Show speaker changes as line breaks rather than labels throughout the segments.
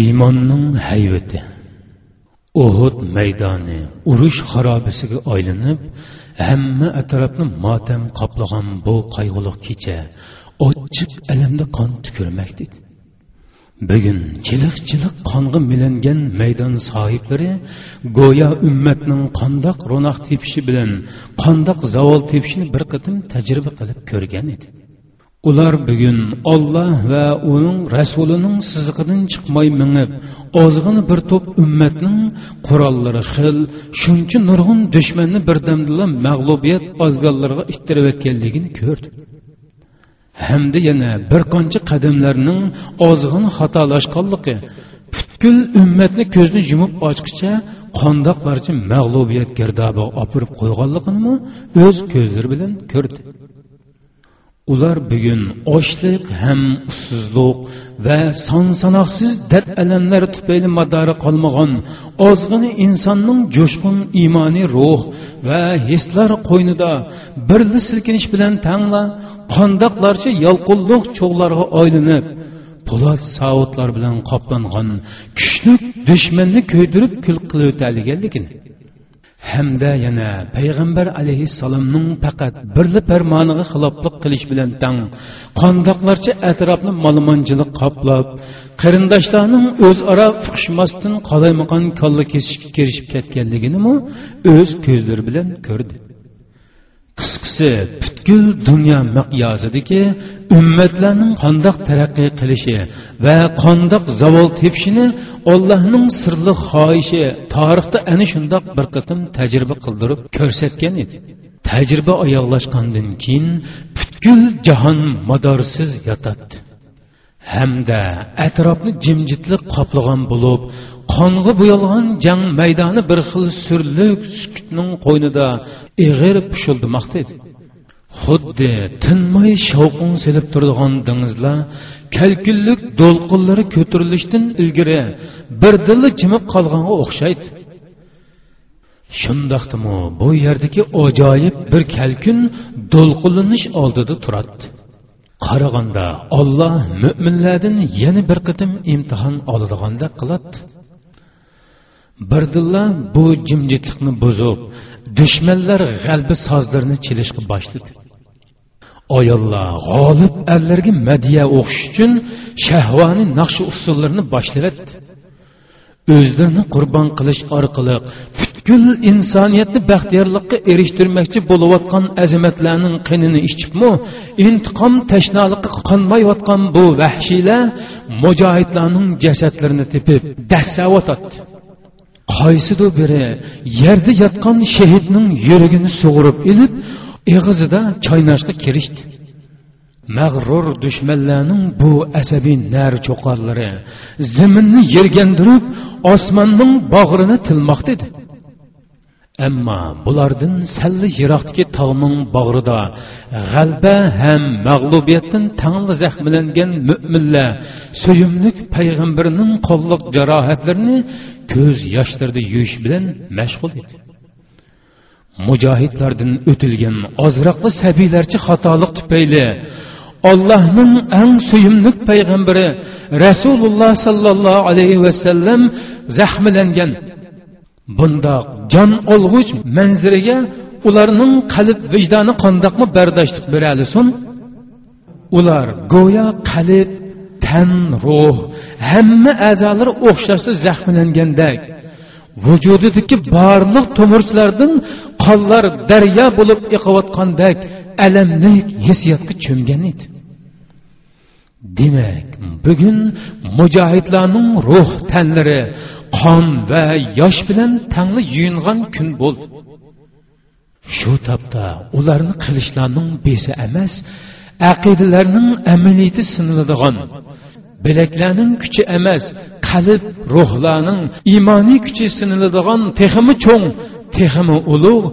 iymonning hayvati. Uhud maydoni urush xarobasiga aylanib hamma atrofni motam qoplagan bu qayg'uli kecha ochiq alamda qon tukirmakdi bugun chiliq chiliq qong'i milangan maydon sohiblari go'yo ummatning qandoq ro'noq tepishi bilan qandoq zavol tepishini bir qatim tajriba qilib ko'rgan edi. Ular bugun olloh va uning rasulining siziqidan chiqmay mingib ozg'ini bir to'p ummatning qurollari xil shuncha nurg'un dushmanni birdamdila mag'lubiyat ozganlarga ittirayotganligini ko'rdi. Hamda yana bir qancha qadamlarning ozg'ini xatolashganligi butkul ummatni ko'zni yumib ochqicha qondoqlarcha mag'lubiyat girdobiga opirib qo'yganligini o'z ko'zlari bilan ko'rdi. Ular bugun ochliq ham ussizlik va son sanoqsiz dard alamlar tufayli madori qolmagan. Ozg'ini insonning jo'shqin iymoniy ruh va hislar qo'ynida birli silkinish bilan tangla qandoqlarcha yolqinliq cho'g'larga aylanib po'lat savutlar bilan qoplangan kuchli dushmanni ko'ydirib kul qilib o'taliganligini hamda yana payg'ambar alayhissalomning faqat birli farmoniga xiloflik qilish bilan tang. Qandoqlarcha atrofni molmonchilik qoplab qarindoshlarning o'zaro fuqishmasdan qolaymaqon kolla kesishga kirishib ketganligini o'z ko'zlari bilan ko'rdi. Qisqasi butkul dunyo miqyosidagi ummatlarning qandoq taraqqiy qilishi va qandoq zavol tepishini ollohning sirli xoyishi tarixda ana shundoq bir qatim tajriba qildirib ko'rsatgan edi tajriba oyoqlashgandan keyin butkul jahon madorsiz yotadi hamda atrofni jimjitlik qoplagan bo'lib qonga bo'yalgan jang maydoni bir xil surlik sukutning qo'ynida ig'ir pushildimoqda edi xuddi tinmay shovqin selib turadigan dengizlar kalkinlik do'lqinlari ko'tarilishdan ilgari birdilla jimib qolganga o'xshaydi. Shundoqdimi bu yerdagi ajoyib bir kalkun do'lqinlanish oldida turadi qaraganda olloh mo'minlardan yana bir qatim imtihon oladigandek qiladi. Birdilla bu jimjitlikni buzib dushmanlar g'albi sozlarini chelishga boshladi. Ayollar g'olib erlarga madiya o'qish uchun shahvoniy naqshi usullarini boshladi o'zlarini qurbon qilish orqali butkul insoniyatni baxtiyorlikqa erishtirmoqchi bo'layotgan azamatlarning qinini ichibmi intiqom tashnoliqqa qonmayotgan bu vahshiylar mujohidlarning jasadlarini tepib dassavotadi qaysidir biri yerda yotgan shahidning yuragini sug'urib ilib eg'izida choynashga kirishdi. Mag'rur dushmanlarning bu asabiy nar cho'qarlari zaminni yergandirib osmonning bog'rini tilmoqda edi ammo bulardan salli yiroqdagi tog'ning bog'rida g'alba ham mag'lubiyatdan tangli zahmlangan mo'minlar suyimlik payg'ambarining qo'lliq jarohatlarini ko'z yoshlarida yuvish bilan mashg'ul edi. Mujohidlardan o'tilgan ozroqli sabiylarcha xatolik tufayli ollohning eng suyimli payg'ambari rasululloh sollallohu alayhi vasallam zahmlangan bundoq jon olg'uch manziriga ularning qalb vijdoni qandoqmi bardoshlik beralisin ular go'yo qalb tan ruh hamma a'zolari o'xshashda zahmlangandek vujudidagi barliq to'mirchilardan qonlar daryo bo'lib iqayotgandek alamlik hissiyotga cho'mgan edi. Demak bugun mujohidlarning ruh tanlari qon va yosh bilan tangli yuyingan kun bo'ldi. Shu topda ularni qilishlarning besi emas aqidalarning amaliyati siniladigan bilaklarning kuchi emas qalb ruhlarning iymoniy kuchi siniladigan texmi cho'ng texmi ulug'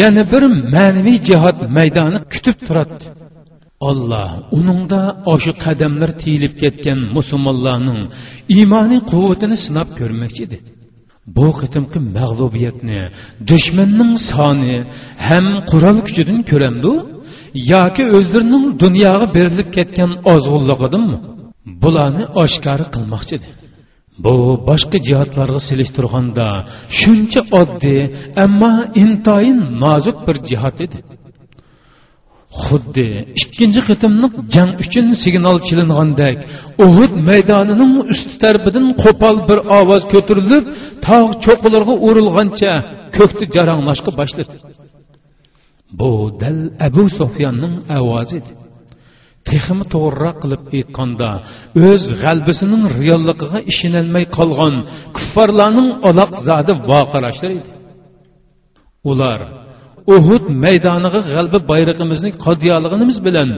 yana bir ma'naviy jihod maydoni kutib turadi olloh uningda oshu qadamlar tiyilib ketgan musulmonlarning iymoniy quvvatini sinab ko'rmoqchi edi. Bu qitimqi mag'lubiyatni dushmanning soni ham qurol kuchidan ko'ramdu yoki o'zlarining dunyoga berilib ketgan ozg'unligidanmi? Bularni oshkora qilmoqchi edi. Bu boshqa jihatlarga selishtirganda shuncha oddiy ammo intoyin nozik bir jihat edi. Xuddi ikkinchi qitimliq jang uchun signal chilingandek uhud maydonining usti tarbidan qo'pol bir ovoz ko'tarilib tog' cho'qqilarga urilgancha ko'kni jaranglashga boshladi. Bu dal abu sufyonning ovozi edi. Texmi to'g'riroq qilib aytganda o'z g'albisining realligiga ishonolmay qolgan kuffarlarning aloq zodi voqirashlar edi. Ular uhud maydoniga g'alba bayrog'imizni qodiyaligimiz bilan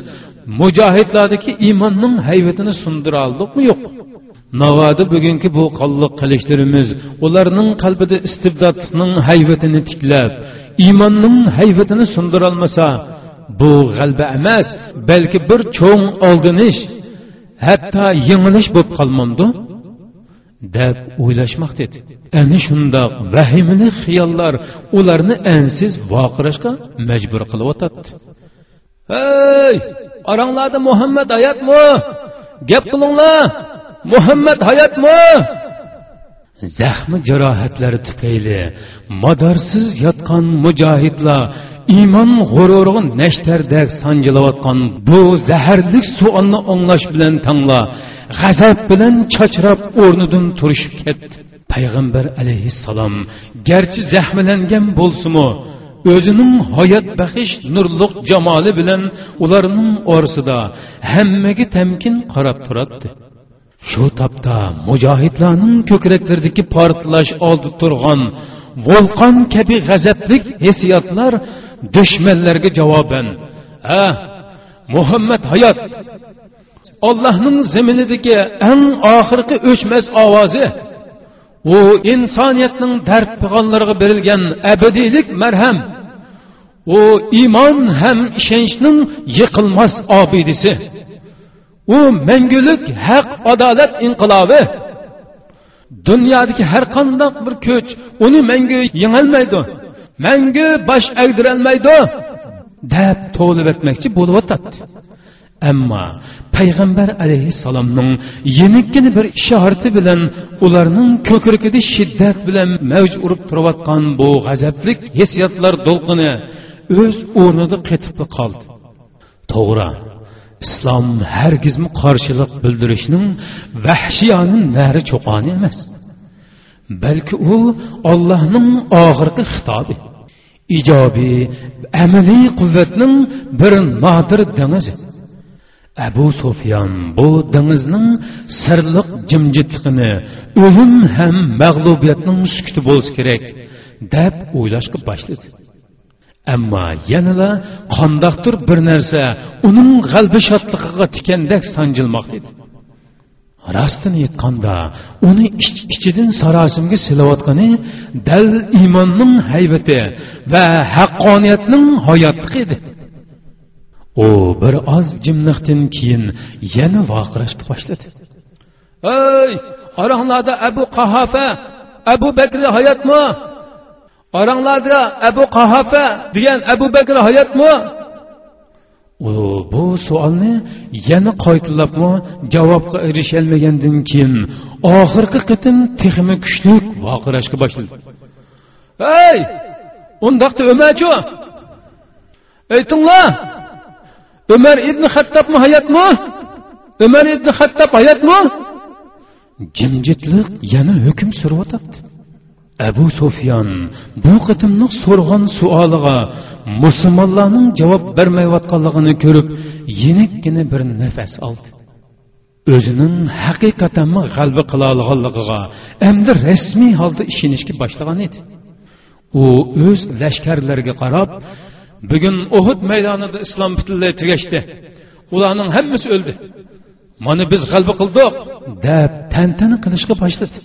mujohidlardagi iymonning hayvatini sundira oldikmi yo'q? Navoda bugungi bu qonliq qilishlarimiz ularning qalbida istibdodning hayvatini tiklab iymonning hayvatini sundirolmasa bu g'alba emas balki bir cho'ng oldinish hatto yengilish bo'lib qolmamdi deb o'ylashmoq dedi. Ana shundoq vahimali xiyollar ularni ansiz voqirashga majbur qilyotadi hey oranglarda muhammad hayotmi gap qilinglar muhammad hayotmi zaxmi jarohatlari tufayli madorsiz yotgan mujohidlar iymon g'ururiga nashtardak sanjilayotgan bu zaharlik suolni o'nglash bilan tangla g'azab bilan chachrab o'rnidan turishib ketdi payg'ambar alayhissalom garchi zahmlangan bo'lsinu o'zining hayot baxish nurliq jamoli bilan ularning orasida hammaga tamkin qarab turadi shu topda mujohidlarning ko'kraklaridagi portlash oldi turgan vulqon kabi g'azablik hissiyotlar dushmanlarga javoban ha muhammad hayot ollohning ziminidagi eng oxirgi o'chmas ovozi u insoniyatning dard pig'onlariga berilgan abadiylik marham u iymon ham ishonchning yiqilmas obidisi u mangulik haq adolat inqilobi dunyodagi har qandoq bir kuch uni mangu yengolmaydi mangu bosh agdirolmaydi deb to'lib etmoqchi bo'lib o'tadi ammo payg'ambar alayhissalomning yemikkina bir ishorati bilan ularning ko'kragida shiddat bilan mavj urib turayotgan bu g'azablik hissiyotlar to'lqini o'z o'rnida qetib qoldi. To'g'ri islom hargizmi qarshilik bildirishning vahshiyoni nari cho'qoni emas balki u ollohning oxirgi xitobi. Ijobiy. Amaliy quvvatning bir nodir dengizi. Abu sufyon bu dengizning sirliq jimjitligini o'lim ham mag'lubiyatning sukuti bo'lishi kerak deb o'ylashga boshladi. Ammo yanala qandoqdir bir narsa uning g'albi shodligiga tikandek sanjilmoqda edi. Rostini aytganda uni ich ichidan sarosimga silayotgani dal iymonning haybati va haqqoniyatning hayotligi edi. U bir oz jimliqdan keyin yana voqirashni boshladi. Ey oranglarda abu qahofa abu bakr hayotmi oranglarda abu qahofa degan abu bakr hayotmi bu savolni yana qaytilabmi javobga erisholmagandan keyin oxirgi qitim texmi kuchli voqirashga boshladi. Ey undaqda umarchu aytinglar umar ibn hattobmi hayotmi umar ibn hattob hayotmi jimjitlik yana hukm suryotibdi abu sufyon bu qitimliq so'rg'an suoliga musulmonlarning javob bermayotganligini ko'rib yenikkina bir nafas oldi. O'zining haqiqatanmi g'alba qila olganligiga endi rasmiy holda ishonishga boshlagan edi. U o'z lashkarlariga qarab bugun uhud maydonida islom butunlay tugashdi. Ularning hammasi o'ldi. Mana biz g'alba qildik deb tantana qilishga boshladi.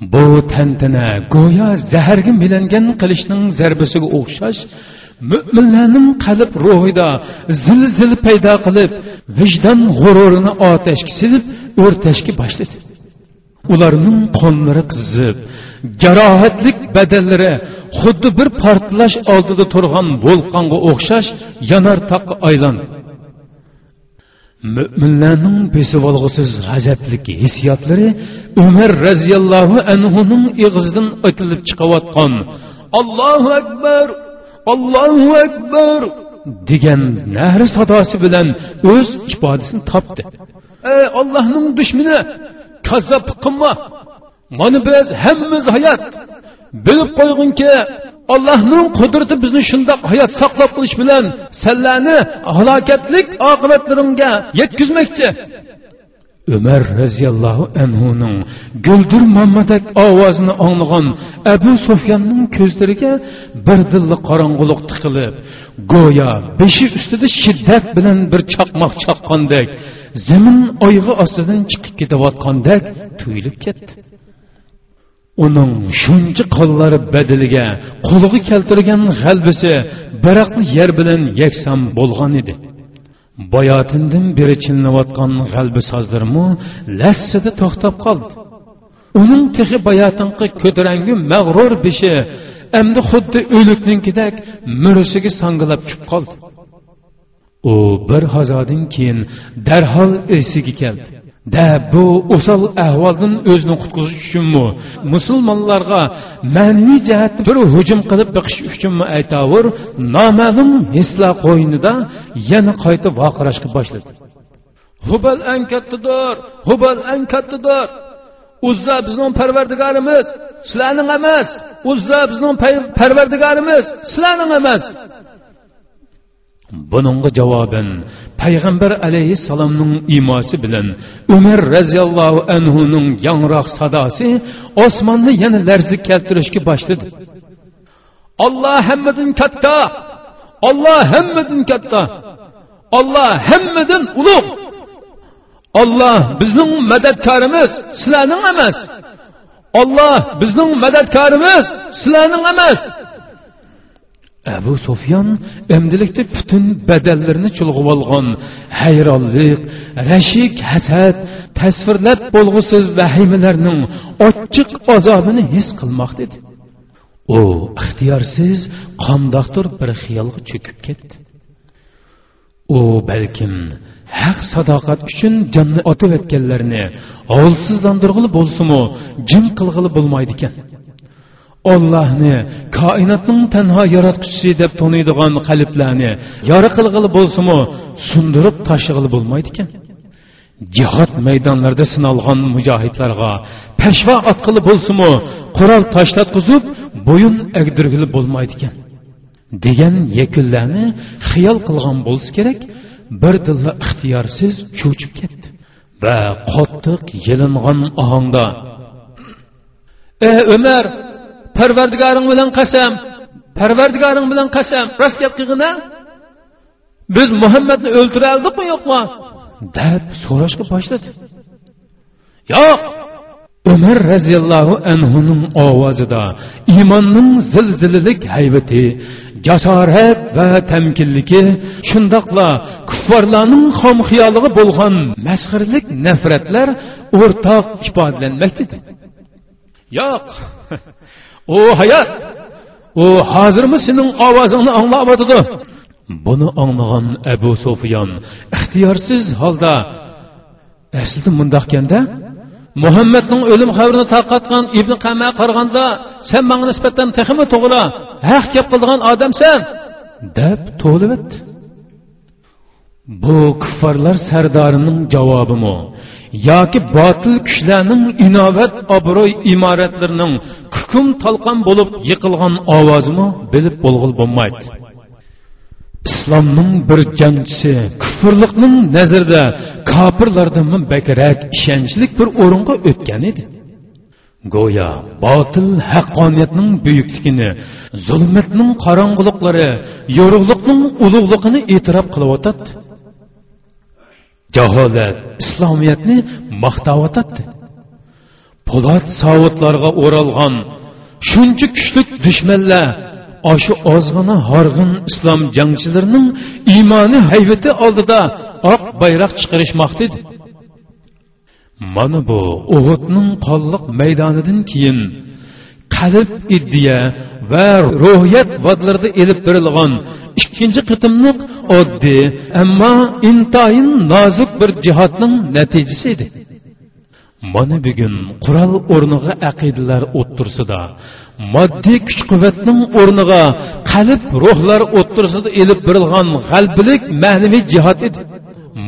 Bu tantana go'yo zaharga milangan qilishning zarbasiga o'xshash mo'minlarning qalb ruhida zilzil paydo qilib vijdon g'ururini otashga silib o'rtashga boshladi. Ularning qonlari qizib jarohatlik badallari xuddi bir portlash oldida turgan vulqonga o'xshash yanar toqqa aylandi. Mo'minlarning besib olg'usiz hissiyotlari umar roziyallohu anhuning ig'zidan aytilib chiqayotgan allohu akbar allohu akbar degan nahri sadosi bilan o'z ifodasini topdi ey ollohning dushmani kazzoblik qilma mana biz hammamiz hayot bilib qo'yginki allohning qudrati bizni shundoq hayot saqlab qolish bilan sanlarni halokatlik oqibatlarimga yetkazmoqchi. Umar roziyallohu anhuning guldir mammadak ovozini anglagan abu sufyanning ko'zlariga birdilla qorong'ulik tiqilib go'yo beshi ustida shiddat bilan bir chaqmoq chaqqandek zamin oyg'i ostidan chiqib ketayotgandek tuyulib ketdi. Uning shuncha qo'llari badiliga qo'liga keltirgan g'albisi baraqli yer bilan yakson bo'lgan edi. Boyotindan beri chilinayotgan g'albi sozlarmi lassida to'xtab qoldi. Uning tehi boyotinqi ko'tarangi mag'rur bishi endi xuddi o'likninkidek murisiga sangilab tushib qoldi. U bir hazodan keyin darhol esiga keldi. Da bu o'sal ahvoldan o'zini qutquzish uchunmi musulmonlarga ma'naviy jihatdan bir hujum qilib biqish uchunmi aytavur noma'lum hislar qo'ynida yana qayta vaqirashga boshladi hubal ang kattadir hubal ang kattadir uzza bizning parvardigorimiz sizlarning emas uzza bizning parvardigorimiz sizlarning emas buningga javoban payg'ambar alayhissalomning iymosi bilan umar roziyallohu anhuning yangroq sadosi osmonni yana larzi keltirishga boshladi olloh hammadan katta olloh hammadan katta olloh hammadan ulug' olloh bizning madadkorimiz sizlarning emas. Olloh bizning madadkorimiz sizlarning emas abu sufyon emdilikda butun badallarini chulg'ib olgan hayronlik rashik hasad tasvirlab bo'lg'usiz vahimalarning ochiq azobini his qilmoqda edi. U ixtiyorsiz qandoqdir bir xiyolga cho'kib ketdi. U balkim haq sadoqat uchun jonni otib o'tganlarni ovulsizlantirg'ili bo'lsinu jim qilg'ili bo'lmaydi ekan. Ollohni koinotning tanho yaratquchisi deb to'niydigan qalblarni yori qilg'ili bo'lsimu sundirib tashig'ili bo'lmaydi ekan jihod maydonlarida sinalgan mujohidlarga pashva otqili bo'lsimu qurol tashlatqizib bo'yin agdirgili bo'lmaydi ekan degan yakunlarni xiyol qilgan bo'lsa kerak bir dilla ixtiyorsiz cho'chib ketdi va qattiq yilingan ohangda ey umar parvardigoring bilan qasam parvardigoring bilan qasam rost gap qilg'ina biz muhammadni o'ltira oldikmi yo'qmi? Deb so'rashga boshladi. Yo'q. Umar roziyallohu anhuning ovozida iymonning zilzilalik haybati jasorat va tamkinligi shundoqla kuffarlarning xomxiyoliga bo'lgan mashhirlik nafratlar o'rtoq ifodalanmakda yo'q. u hayot u hozirmi sening ovozingni anglayotidi buni anglagan abu sufyon ixtiyorsiz holda aslida mundoqkanda muhammadning o'lim xabarini tarqatgan ibn qama qaraganda sen manga nisbatan texmi to'g'ri haq gap qildigan odamsan? deb to'lib bu kuffarlar sardorining javobimi yoki botil kuchlarning inovat obro'y imoratlarining hukm talqon bo'lib yiqilgan ovozimi bilib bo'lg'il bo'lmaydi. Islomning bir jangchisi kufrliqning nazarida kofirlardan bakrak ishonchlik bir o'ringa o'tgan edi. Go'yo botil haqqoniyatning buyukligini zulmatning qorong'uliqlari yorug'liqning ulug'ligini e'tirof qilyotadi jaholat islomiyatni maqtavotatdi. Po'lat savutlarga o'ralgan shuncha kuchli dushmanlar oshu ozg'ina horg'in islom jangchilarining iymoni hayvati oldida oq bayroq chiqarishmoqda edi. Mana bu o'g'itning qonliq maydonidan keyin qalb iddiya va ruhiyat vodlarida ilib berilgan ikkinchi qitimliq oddiy ammo intayin nozik bir jihodning natijasi edi. Mana bugun qurol o'rniga aqidalar o'ttirsida moddiy kuch quvvatning o'rniga qalb ruhlar o'ttirsida ilib berilgan g'albilik ma'naviy jihod edi.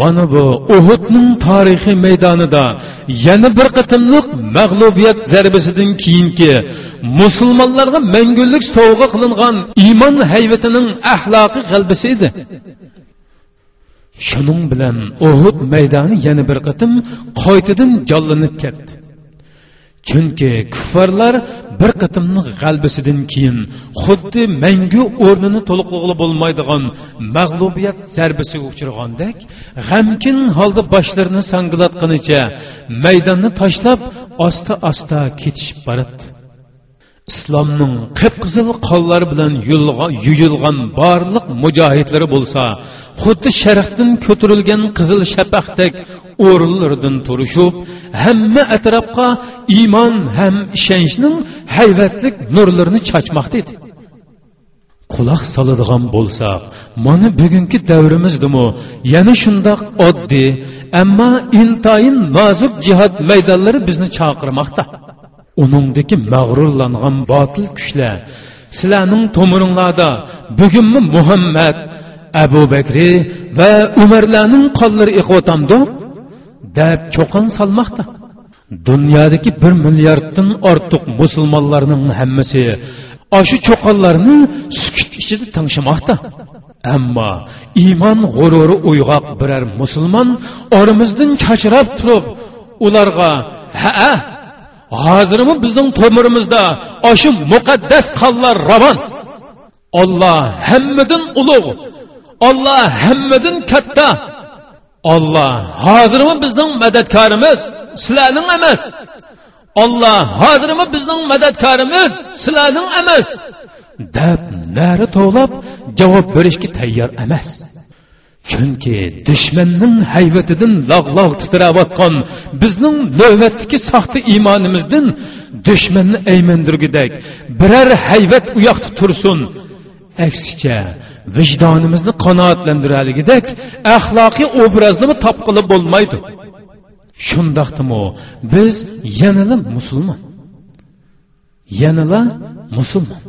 Mana bu uhudning tarixiy maydonida yana bir qatimliq mag'lubiyat zarbasidan keyingi musulmonlarga mangulik sovg'a qilingan iymon hayvatining axloqiy g'albasi edi. Shuning bilan uhud maydoni yana bir qatim qaytadan jonlanib ketdi. Chunki kuffarlar bir qatimni g'albisidan keyin xuddi mangu o'rnini to'liqlig'i bo'lmaydigan mag'lubiyat zarbisiga uchragandek g'amkin holda boshlarini sangilatganicha maydonni tashlab osta osta ketishib boradi. Islomning qip qizil qonlari bilan yuyilgan barliq mujohidlari bo'lsa xuddi sharqdan ko'tarilgan qizil shapaqdek o'rinlaridan turishib hamma atrofga iymon ham ishonchning hayvatlik nurlarini chachmoqda edi. Quloq soladigan bo'lsak mana bugungi davrimizdimi yana shundoq oddiy ammo intayin nozik jihod maydonlari bizni chaqirmoqda. Uningdagi mag'rurlangan botil kuchlar. Sizlarning to'miringlarda bugunmi muhammad abu bakri va umarlarning qonlari iqvotamdi deb cho'qon solmoqda. Dunyodagi bir milliarddan ortiq musulmonlarning hammasi oshu cho'qonlarni sukut ichida tingshimoqda ammo iymon g'ururi uyg'oq birar musulmon oramizdan chachrab turib ularga ha hozirmi bizning to'mirimizda oshu muqaddas qonlar ravon olloh hammadan ulug' olloh hammadan katta olloh hozirmi bizning madadkorimiz sizlarning emas olloh hozirmi bizning madadkorimiz sizlarning emas deb nari to'g'lab javob berishga tayyor emas chunki dushmanning hayvatidan lag'log' titrayotgan bizning navbatdagi soxta iymonimizdan dushmanni aymandirgudak biror hayvat u yoqda tursin. Aksicha vijdonimizni qanoatlantirarligidek axloqiy obrazni topqilib bo'lmaydi. Shundoqdimi biz yanala musulmon yanala musulmon.